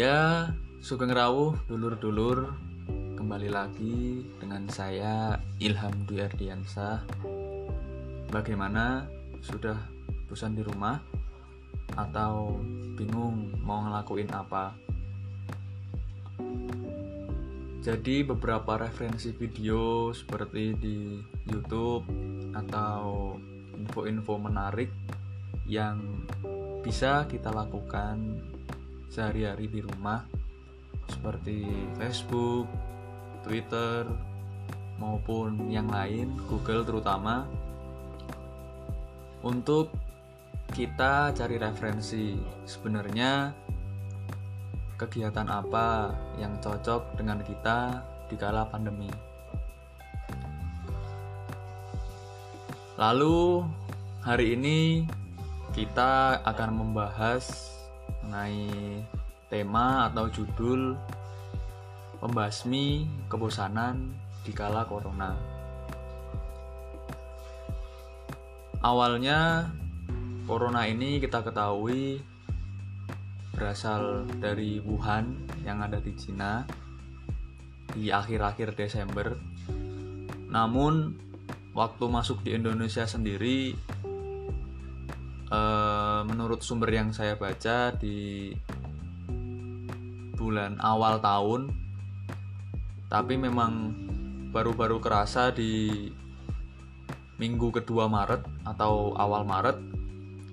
Ya, sugeng rawuh dulur-dulur Kembali lagi dengan saya Ilham Dwi Ardiansah Bagaimana? Sudah bosan di rumah? Atau bingung mau ngelakuin apa? Jadi beberapa referensi video seperti di YouTube atau info-info menarik yang bisa kita lakukan sehari-hari di rumah seperti Facebook, Twitter, maupun yang lain, Google terutama untuk kita cari referensi sebenarnya kegiatan apa yang cocok dengan kita di kala pandemi. Lalu hari ini kita akan membahas mengenai tema atau judul pembasmi kebosanan di kala corona. Awalnya corona ini kita ketahui berasal dari Wuhan yang ada di Cina di akhir-akhir Desember. Namun waktu masuk di Indonesia sendiri eh, menurut sumber yang saya baca di bulan awal tahun tapi memang baru-baru kerasa di minggu kedua Maret atau awal Maret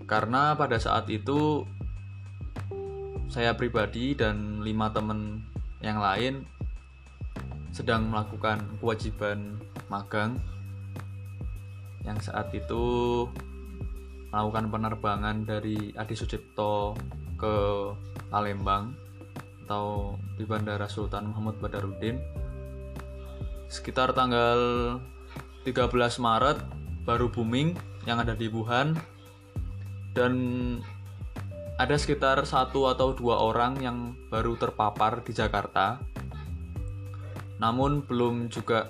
karena pada saat itu saya pribadi dan lima teman yang lain sedang melakukan kewajiban magang. Yang saat itu melakukan penerbangan dari Adi Sucipto ke Palembang atau di Bandara Sultan Muhammad Badarudin sekitar tanggal 13 Maret baru booming yang ada di Wuhan dan ada sekitar satu atau dua orang yang baru terpapar di Jakarta. Namun belum juga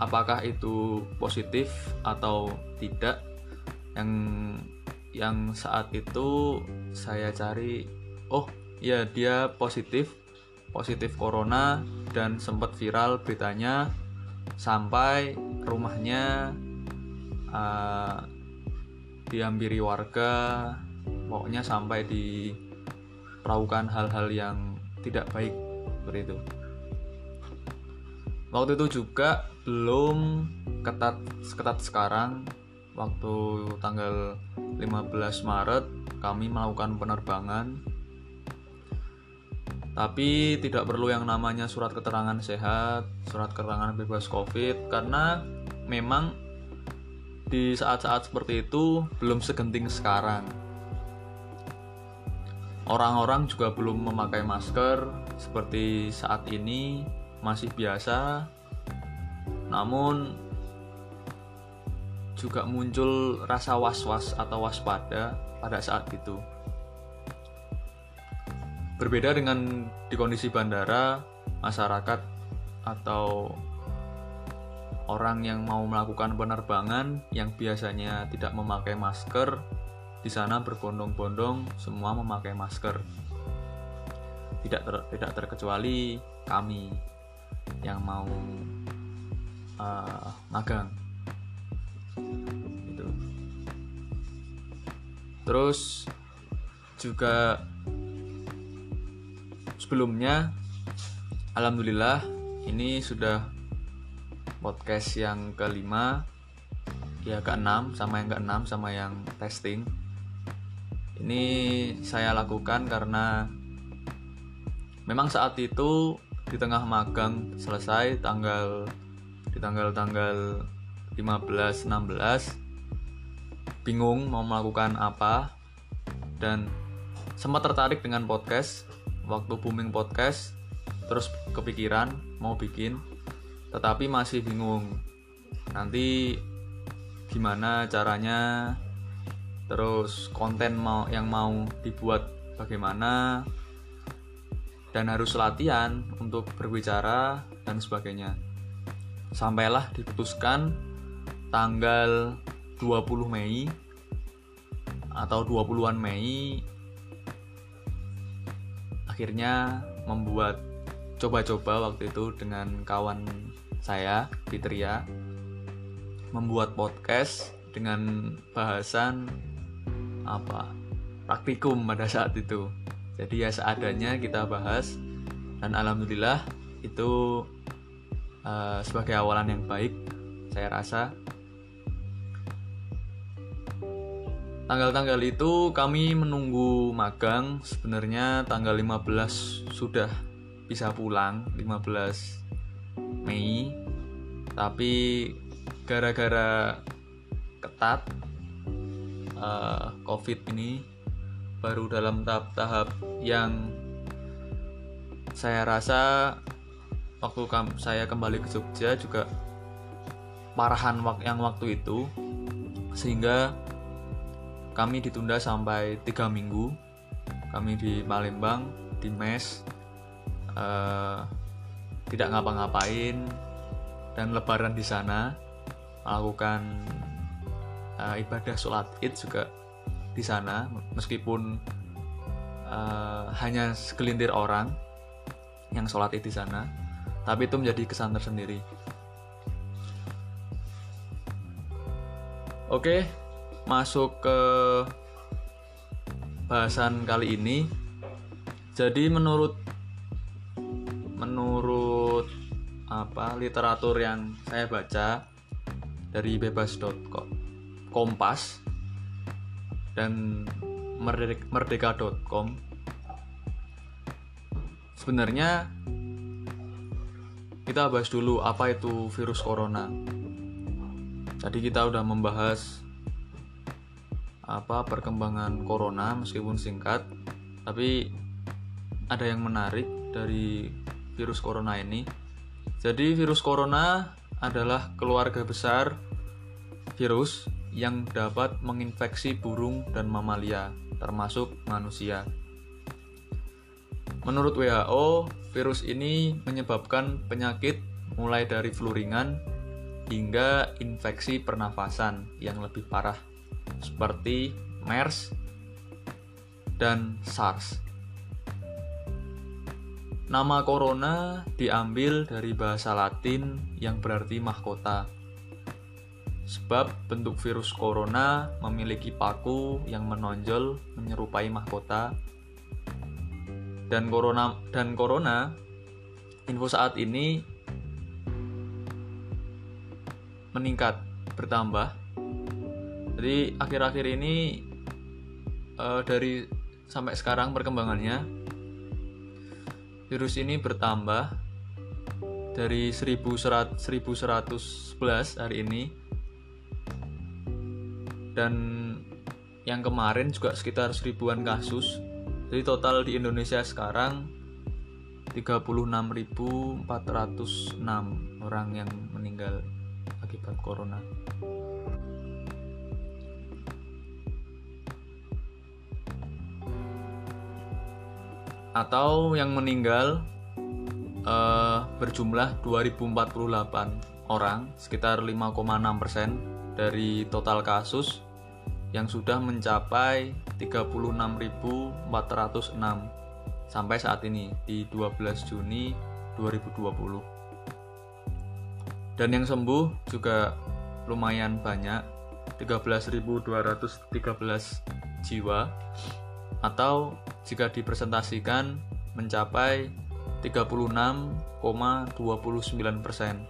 apakah itu positif atau tidak. Yang yang saat itu saya cari, oh ya dia positif, positif corona dan sempat viral beritanya sampai rumahnya uh, dihampiri warga pokoknya sampai diperlakukan hal-hal yang tidak baik seperti itu. Waktu itu juga belum ketat ketat sekarang waktu tanggal 15 Maret kami melakukan penerbangan tapi tidak perlu yang namanya surat keterangan sehat, surat keterangan bebas COVID karena memang di saat-saat seperti itu belum segenting sekarang Orang-orang juga belum memakai masker seperti saat ini masih biasa. Namun juga muncul rasa was-was atau waspada pada saat itu. Berbeda dengan di kondisi bandara, masyarakat atau orang yang mau melakukan penerbangan yang biasanya tidak memakai masker di sana berbondong-bondong semua memakai masker. Tidak ter, tidak terkecuali kami yang mau uh, magang. Terus juga sebelumnya alhamdulillah ini sudah podcast yang kelima ya keenam sama yang keenam sama yang testing. Ini saya lakukan karena memang saat itu di tengah magang selesai tanggal di tanggal-tanggal 15 16 bingung mau melakukan apa dan sempat tertarik dengan podcast waktu booming podcast terus kepikiran mau bikin tetapi masih bingung. Nanti gimana caranya terus konten mau yang mau dibuat bagaimana dan harus latihan untuk berbicara dan sebagainya. Sampailah diputuskan tanggal 20 Mei atau 20-an Mei akhirnya membuat coba-coba waktu itu dengan kawan saya Fitria membuat podcast dengan bahasan apa? Praktikum pada saat itu. Jadi ya seadanya kita bahas dan alhamdulillah itu uh, sebagai awalan yang baik saya rasa tanggal-tanggal itu kami menunggu magang. Sebenarnya tanggal 15 sudah bisa pulang 15 Mei. Tapi gara-gara ketat uh, covid ini baru dalam tahap-tahap yang saya rasa waktu saya kembali ke Jogja juga parahan yang waktu itu. Sehingga kami ditunda sampai tiga minggu. Kami di Palembang di mes uh, tidak ngapa-ngapain dan lebaran di sana melakukan uh, ibadah sholat id juga di sana meskipun uh, hanya segelintir orang yang sholat id di sana tapi itu menjadi kesan tersendiri. Oke masuk ke bahasan kali ini. Jadi menurut menurut apa literatur yang saya baca dari bebas.com kompas dan merdeka.com sebenarnya kita bahas dulu apa itu virus corona. Tadi kita udah membahas apa perkembangan corona meskipun singkat tapi ada yang menarik dari virus corona ini. Jadi virus corona adalah keluarga besar virus yang dapat menginfeksi burung dan mamalia termasuk manusia. Menurut WHO virus ini menyebabkan penyakit mulai dari flu ringan hingga infeksi pernafasan yang lebih parah seperti MERS dan SARS. Nama corona diambil dari bahasa Latin yang berarti mahkota. Sebab bentuk virus corona memiliki paku yang menonjol menyerupai mahkota. Dan corona dan corona info saat ini meningkat bertambah jadi akhir-akhir ini uh, dari sampai sekarang perkembangannya virus ini bertambah dari 1100 1111 hari ini dan yang kemarin juga sekitar seribuan kasus jadi total di Indonesia sekarang 36.406 orang yang meninggal akibat corona. Atau yang meninggal uh, berjumlah 2048 orang, sekitar 5,6% dari total kasus yang sudah mencapai 36.406 sampai saat ini di 12 Juni 2020. Dan yang sembuh juga lumayan banyak, 13.213 jiwa atau jika dipresentasikan mencapai 36,29 persen.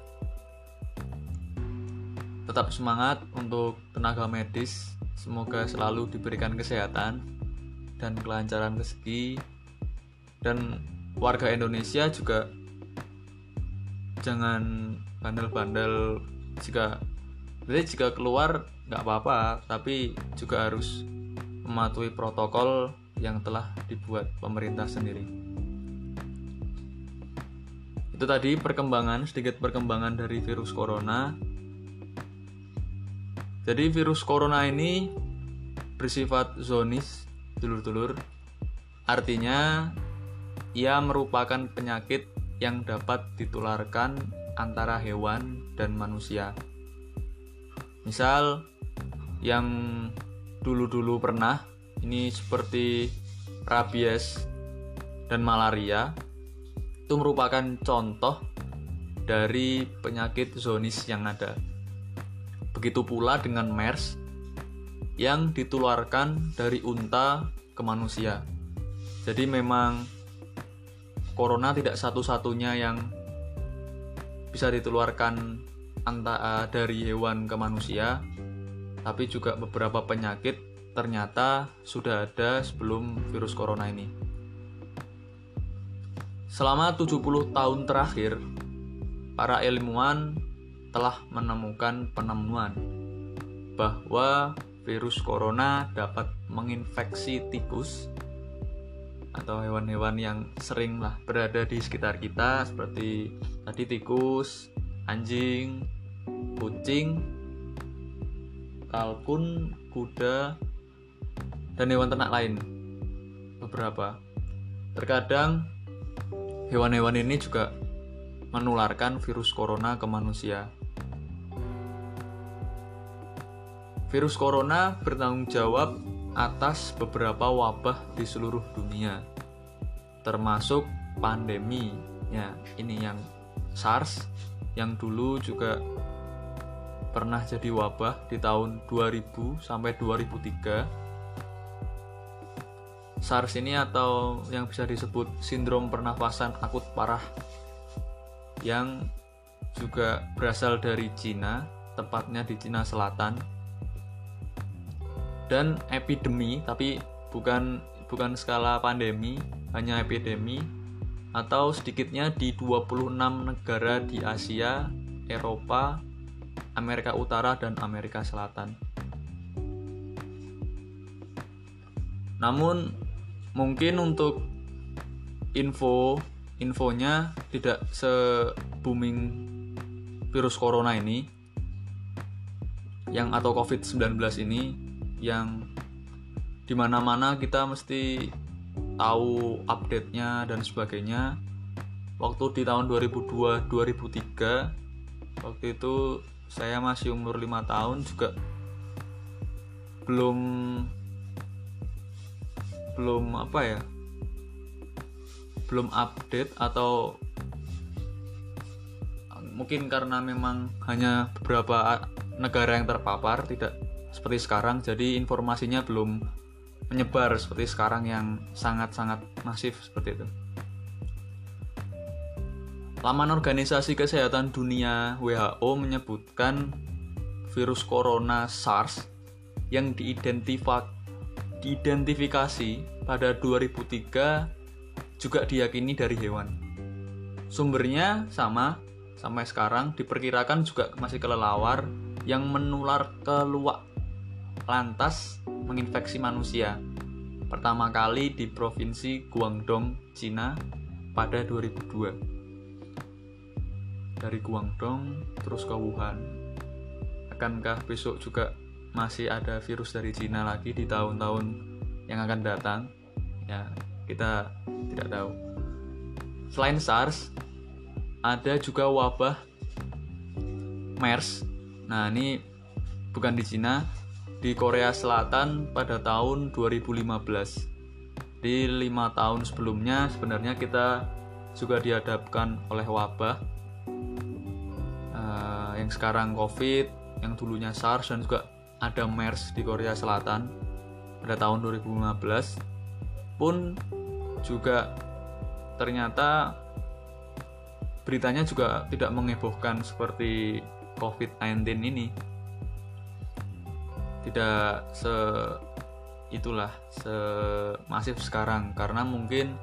Tetap semangat untuk tenaga medis, semoga selalu diberikan kesehatan dan kelancaran rezeki. Dan warga Indonesia juga jangan bandel-bandel. Jika jadi jika keluar nggak apa-apa tapi juga harus mematuhi protokol yang telah dibuat pemerintah sendiri. Itu tadi perkembangan, sedikit perkembangan dari virus corona. Jadi virus corona ini bersifat zonis, dulur-dulur. Artinya ia merupakan penyakit yang dapat ditularkan antara hewan dan manusia. Misal yang dulu-dulu pernah ini seperti rabies dan malaria itu merupakan contoh dari penyakit zoonis yang ada. Begitu pula dengan MERS yang ditularkan dari unta ke manusia. Jadi memang corona tidak satu-satunya yang bisa ditularkan antara dari hewan ke manusia, tapi juga beberapa penyakit ternyata sudah ada sebelum virus corona ini. Selama 70 tahun terakhir, para ilmuwan telah menemukan penemuan bahwa virus corona dapat menginfeksi tikus atau hewan-hewan yang sering lah berada di sekitar kita seperti tadi tikus, anjing, kucing, kalkun, kuda, dan hewan ternak lain. Beberapa. Terkadang hewan-hewan ini juga menularkan virus corona ke manusia. Virus corona bertanggung jawab atas beberapa wabah di seluruh dunia, termasuk pandemi. Ya, ini yang SARS yang dulu juga pernah jadi wabah di tahun 2000 sampai 2003. SARS ini atau yang bisa disebut sindrom pernafasan akut parah yang juga berasal dari Cina, tepatnya di Cina Selatan. Dan epidemi, tapi bukan bukan skala pandemi, hanya epidemi atau sedikitnya di 26 negara di Asia, Eropa, Amerika Utara dan Amerika Selatan. Namun mungkin untuk info infonya tidak se booming virus corona ini yang atau COVID-19 ini yang di mana-mana kita mesti tahu update-nya dan sebagainya. Waktu di tahun 2002 2003 waktu itu saya masih umur 5 tahun juga belum belum apa ya belum update atau mungkin karena memang hanya beberapa negara yang terpapar tidak seperti sekarang jadi informasinya belum menyebar seperti sekarang yang sangat-sangat masif seperti itu. Laman Organisasi Kesehatan Dunia WHO menyebutkan virus corona SARS yang diidentifikasi pada 2003 juga diyakini dari hewan. Sumbernya sama, sampai sekarang diperkirakan juga masih kelelawar yang menular ke luak lantas menginfeksi manusia. Pertama kali di provinsi Guangdong, Cina pada 2002. Dari Guangdong terus ke Wuhan. Akankah besok juga masih ada virus dari Cina lagi di tahun-tahun yang akan datang? Ya, kita tidak tahu. Selain SARS, ada juga wabah MERS. Nah, ini bukan di Cina, di Korea Selatan pada tahun 2015. Di lima tahun sebelumnya sebenarnya kita juga dihadapkan oleh wabah uh, yang sekarang COVID, yang dulunya SARS dan juga ada MERS di Korea Selatan pada tahun 2015 pun juga ternyata beritanya juga tidak mengebohkan seperti COVID-19 ini. Tidak se itulah semasif sekarang karena mungkin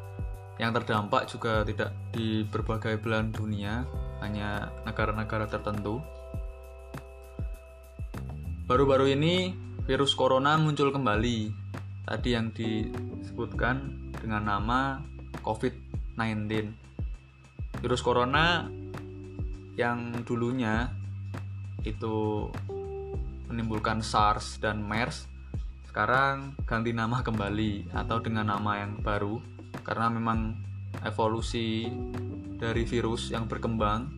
yang terdampak juga tidak di berbagai belahan dunia, hanya negara-negara tertentu. Baru-baru ini virus corona muncul kembali. Tadi yang disebutkan dengan nama COVID-19. Virus corona yang dulunya itu menimbulkan SARS dan MERS sekarang ganti nama kembali atau dengan nama yang baru karena memang evolusi dari virus yang berkembang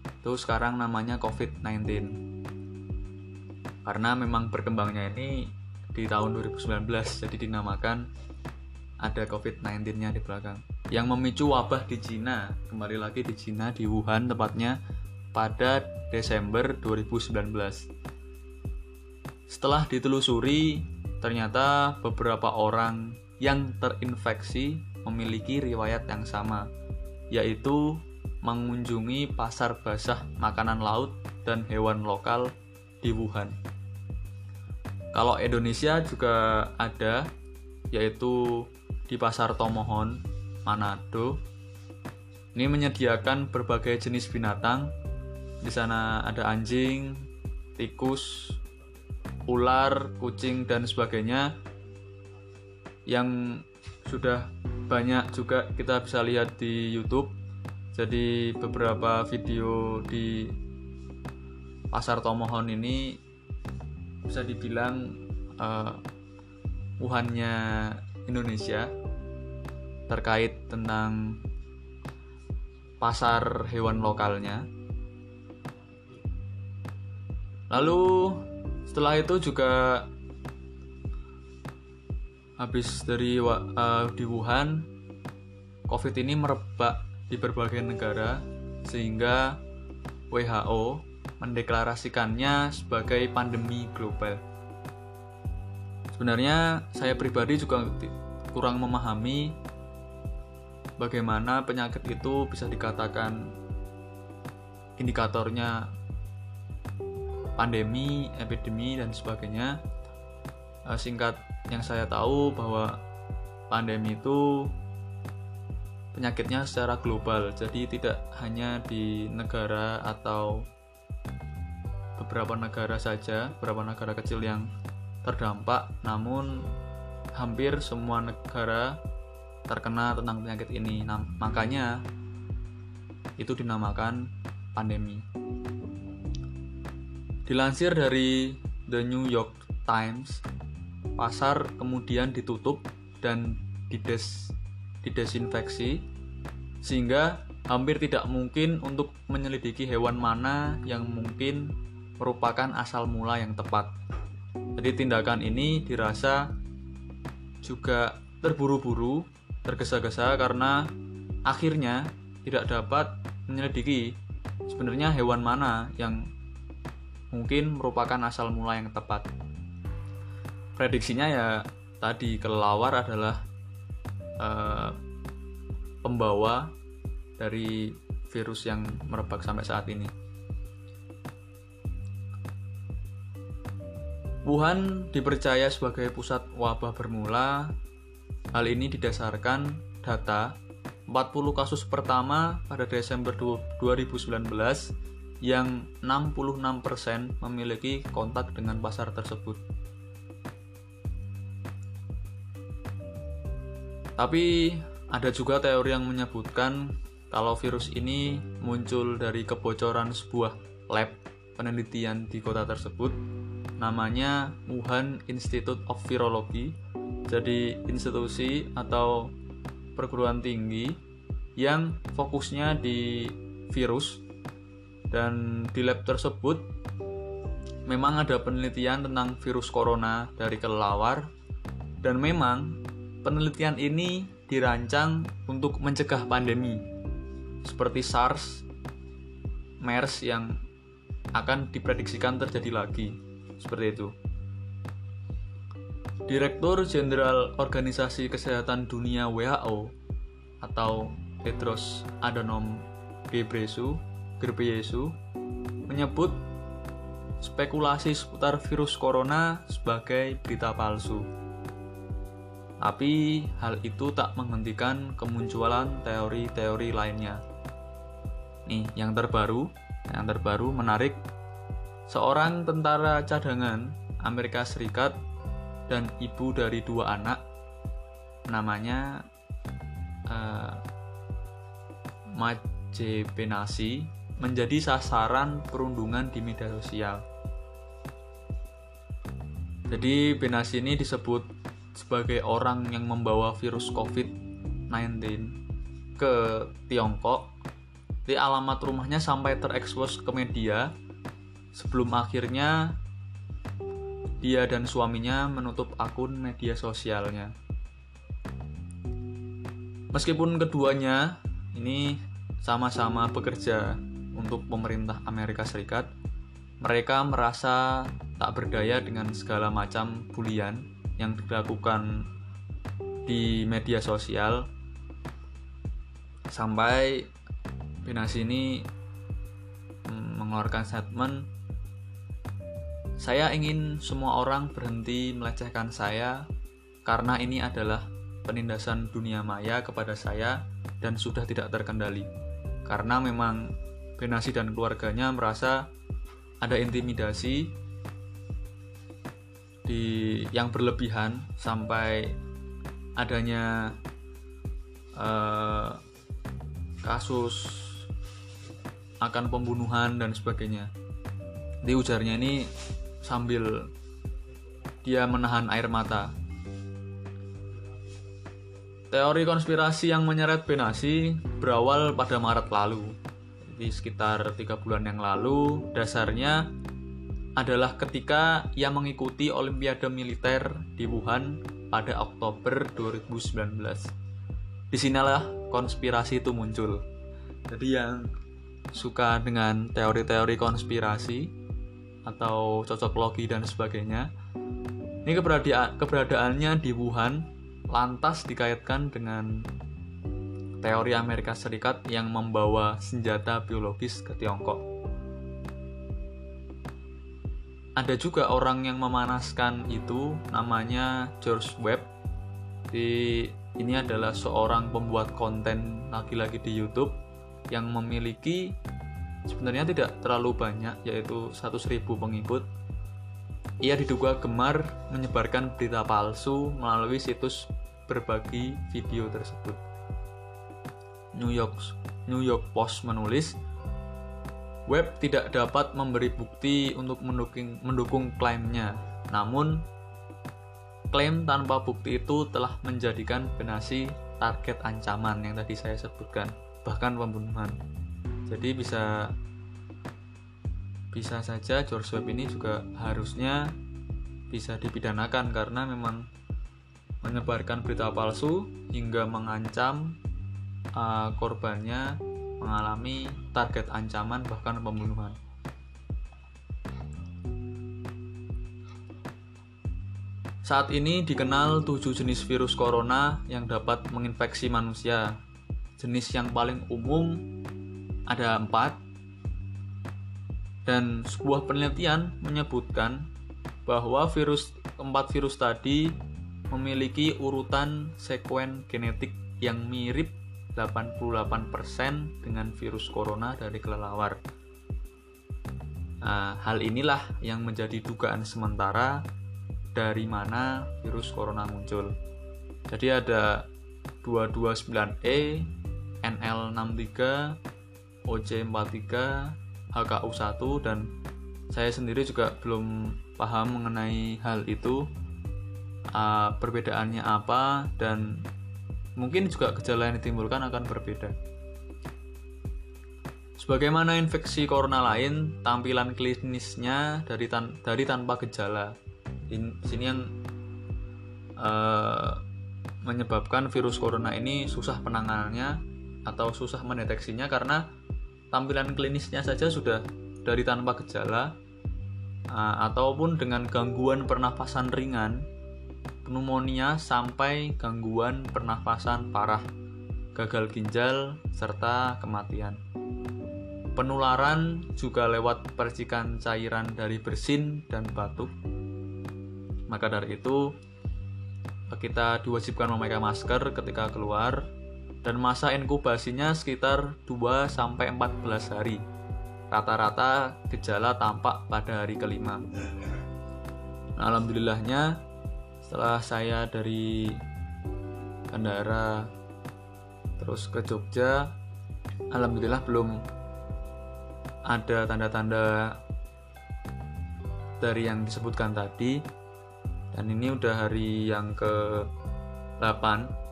itu sekarang namanya COVID-19 karena memang berkembangnya ini di tahun 2019 jadi dinamakan ada COVID-19-nya di belakang. Yang memicu wabah di Cina, kembali lagi di Cina di Wuhan tepatnya pada Desember 2019. Setelah ditelusuri, ternyata beberapa orang yang terinfeksi memiliki riwayat yang sama, yaitu mengunjungi pasar basah makanan laut dan hewan lokal di Wuhan. Kalau Indonesia juga ada, yaitu di Pasar Tomohon, Manado. Ini menyediakan berbagai jenis binatang. Di sana ada anjing, tikus, ular, kucing, dan sebagainya yang sudah banyak juga kita bisa lihat di YouTube. Jadi beberapa video di pasar Tomohon ini bisa dibilang uh, Wuhannya Indonesia terkait tentang pasar hewan lokalnya. Lalu setelah itu juga habis dari uh, di Wuhan, COVID ini merebak di berbagai negara sehingga WHO mendeklarasikannya sebagai pandemi global. Sebenarnya saya pribadi juga kurang memahami bagaimana penyakit itu bisa dikatakan indikatornya pandemi, epidemi dan sebagainya. Eh, singkat yang saya tahu bahwa pandemi itu penyakitnya secara global, jadi tidak hanya di negara atau beberapa negara saja, beberapa negara kecil yang terdampak, namun hampir semua negara terkena tentang penyakit ini. Nah, makanya itu dinamakan pandemi. Dilansir dari The New York Times, pasar kemudian ditutup dan dides didesinfeksi sehingga hampir tidak mungkin untuk menyelidiki hewan mana yang mungkin merupakan asal mula yang tepat. Jadi tindakan ini dirasa juga terburu-buru, tergesa-gesa karena akhirnya tidak dapat menyelidiki sebenarnya hewan mana yang mungkin merupakan asal mula yang tepat. Prediksinya ya tadi kelelawar adalah uh, pembawa dari virus yang merebak sampai saat ini. Wuhan dipercaya sebagai pusat wabah bermula. Hal ini didasarkan data 40 kasus pertama pada Desember 2019 yang 66% memiliki kontak dengan pasar tersebut. Tapi ada juga teori yang menyebutkan kalau virus ini muncul dari kebocoran sebuah lab penelitian di kota tersebut namanya Wuhan Institute of Virology. Jadi institusi atau perguruan tinggi yang fokusnya di virus. Dan di lab tersebut memang ada penelitian tentang virus corona dari kelelawar. Dan memang penelitian ini dirancang untuk mencegah pandemi seperti SARS, MERS yang akan diprediksikan terjadi lagi seperti itu. Direktur Jenderal Organisasi Kesehatan Dunia WHO atau Tedros Adhanom Ghebreyesus menyebut spekulasi seputar virus corona sebagai berita palsu. Tapi hal itu tak menghentikan kemunculan teori-teori lainnya. Nih, yang terbaru, yang terbaru menarik seorang tentara cadangan Amerika Serikat dan ibu dari dua anak namanya uh, Maje Penasi menjadi sasaran perundungan di media sosial. Jadi Benasi ini disebut sebagai orang yang membawa virus COVID-19 ke Tiongkok. Di alamat rumahnya sampai terekspos ke media sebelum akhirnya dia dan suaminya menutup akun media sosialnya. Meskipun keduanya ini sama-sama bekerja untuk pemerintah Amerika Serikat, mereka merasa tak berdaya dengan segala macam bulian yang dilakukan di media sosial sampai Binasi ini mm, mengeluarkan statement saya ingin semua orang berhenti melecehkan saya karena ini adalah penindasan dunia maya kepada saya dan sudah tidak terkendali. Karena memang Benasi dan keluarganya merasa ada intimidasi di yang berlebihan sampai adanya uh, kasus akan pembunuhan dan sebagainya. Di ujarnya ini sambil dia menahan air mata Teori konspirasi yang menyeret Benasi berawal pada Maret lalu. Jadi sekitar tiga bulan yang lalu, dasarnya adalah ketika ia mengikuti Olimpiade Militer di Wuhan pada Oktober 2019. Di sinilah konspirasi itu muncul. Jadi yang suka dengan teori-teori konspirasi atau cocok logi dan sebagainya, ini keberadaannya di Wuhan lantas dikaitkan dengan teori Amerika Serikat yang membawa senjata biologis ke Tiongkok. Ada juga orang yang memanaskan itu namanya George Webb. Di, ini adalah seorang pembuat konten lagi-lagi di YouTube yang memiliki sebenarnya tidak terlalu banyak yaitu 100.000 pengikut ia diduga gemar menyebarkan berita palsu melalui situs berbagi video tersebut. New York New York Post menulis, Web tidak dapat memberi bukti untuk mendukung, mendukung klaimnya. Namun, klaim tanpa bukti itu telah menjadikan Benasi target ancaman yang tadi saya sebutkan, bahkan pembunuhan. Jadi bisa bisa saja George Webb ini juga harusnya bisa dipidanakan karena memang menyebarkan berita palsu hingga mengancam uh, korbannya mengalami target ancaman bahkan pembunuhan. Saat ini dikenal tujuh jenis virus corona yang dapat menginfeksi manusia. Jenis yang paling umum ada empat, dan sebuah penelitian menyebutkan bahwa virus keempat virus tadi memiliki urutan sekuen genetik yang mirip 88% dengan virus corona dari kelelawar. Nah, hal inilah yang menjadi dugaan sementara dari mana virus corona muncul. Jadi ada 229E, NL63, OC43, HKU1 dan saya sendiri juga belum paham mengenai hal itu uh, perbedaannya apa dan mungkin juga gejala yang ditimbulkan akan berbeda. Sebagaimana infeksi corona lain, tampilan klinisnya dari tan dari tanpa gejala. Di sini yang uh, menyebabkan virus corona ini susah penanganannya atau susah mendeteksinya karena tampilan klinisnya saja sudah dari tanpa gejala uh, ataupun dengan gangguan pernafasan ringan, pneumonia sampai gangguan pernafasan parah, gagal ginjal serta kematian. Penularan juga lewat percikan cairan dari bersin dan batuk. Maka dari itu, kita diwajibkan memakai masker ketika keluar dan masa inkubasinya sekitar 2 sampai 14 hari. Rata-rata gejala tampak pada hari kelima. Nah, alhamdulillahnya setelah saya dari bandara terus ke Jogja, alhamdulillah belum ada tanda-tanda dari yang disebutkan tadi dan ini udah hari yang ke 8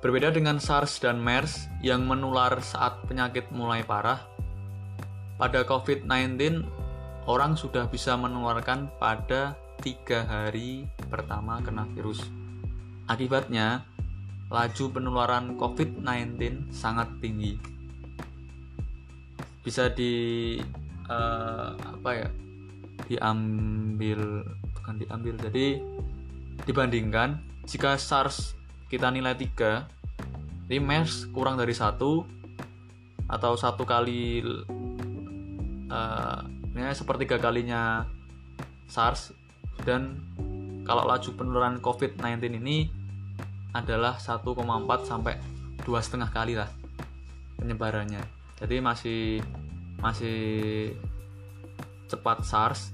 Berbeda dengan SARS dan MERS yang menular saat penyakit mulai parah, pada COVID-19 orang sudah bisa menularkan pada tiga hari pertama kena virus. Akibatnya, laju penularan COVID-19 sangat tinggi. Bisa di uh, apa ya? diambil bukan diambil. Jadi dibandingkan jika SARS kita nilai 3 ini MERS kurang dari satu atau satu kali uh, ya, sepertiga kalinya SARS dan kalau laju penularan COVID-19 ini adalah 1,4 sampai dua setengah kali lah penyebarannya. Jadi masih masih cepat SARS.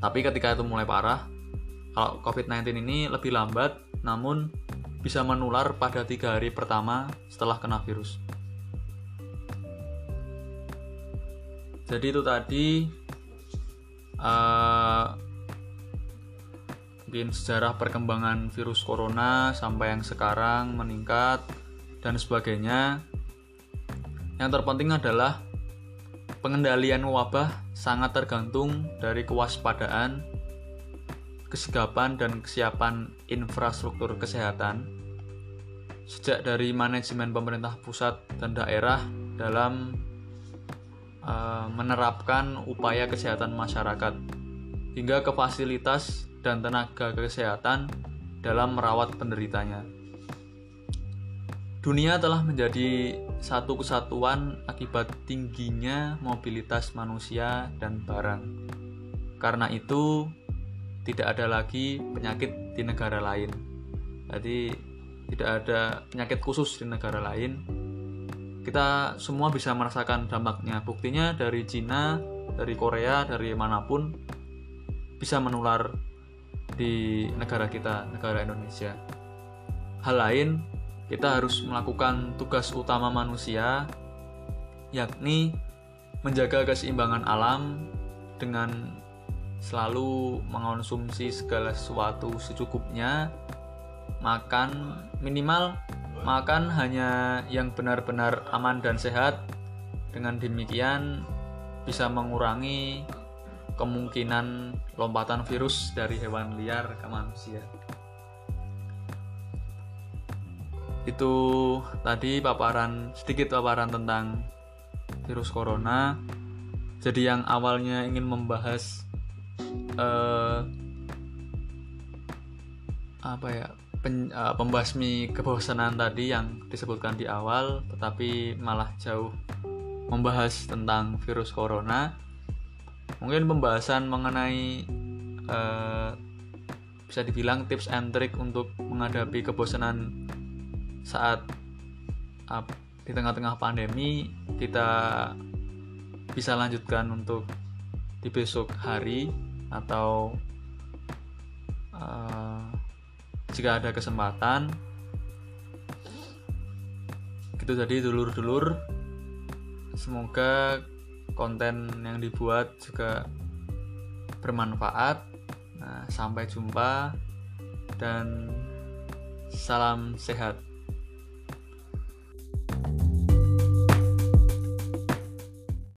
Tapi ketika itu mulai parah, kalau COVID-19 ini lebih lambat, namun bisa menular pada tiga hari pertama setelah kena virus. Jadi itu tadi uh, mungkin sejarah perkembangan virus corona sampai yang sekarang meningkat dan sebagainya. Yang terpenting adalah pengendalian wabah sangat tergantung dari kewaspadaan, kesigapan dan kesiapan infrastruktur kesehatan sejak dari manajemen pemerintah pusat dan daerah dalam uh, menerapkan upaya kesehatan masyarakat hingga ke fasilitas dan tenaga kesehatan dalam merawat penderitanya. Dunia telah menjadi satu kesatuan akibat tingginya mobilitas manusia dan barang. Karena itu, tidak ada lagi penyakit di negara lain. Jadi, tidak ada penyakit khusus di negara lain. Kita semua bisa merasakan dampaknya. Buktinya dari Cina, dari Korea, dari mana pun bisa menular di negara kita, negara Indonesia. Hal lain, kita harus melakukan tugas utama manusia, yakni menjaga keseimbangan alam dengan selalu mengonsumsi segala sesuatu secukupnya, makan minimal makan hanya yang benar-benar aman dan sehat. Dengan demikian bisa mengurangi kemungkinan lompatan virus dari hewan liar ke manusia. Itu tadi paparan sedikit paparan tentang virus corona. Jadi yang awalnya ingin membahas uh, apa ya pen, uh, pembasmi kebosanan tadi yang disebutkan di awal, tetapi malah jauh membahas tentang virus corona. Mungkin pembahasan mengenai uh, bisa dibilang tips and trick untuk menghadapi kebosanan saat uh, di tengah-tengah pandemi kita bisa lanjutkan untuk di besok hari atau uh, jika ada kesempatan gitu jadi dulur-dulur semoga konten yang dibuat juga bermanfaat. Nah, sampai jumpa dan salam sehat.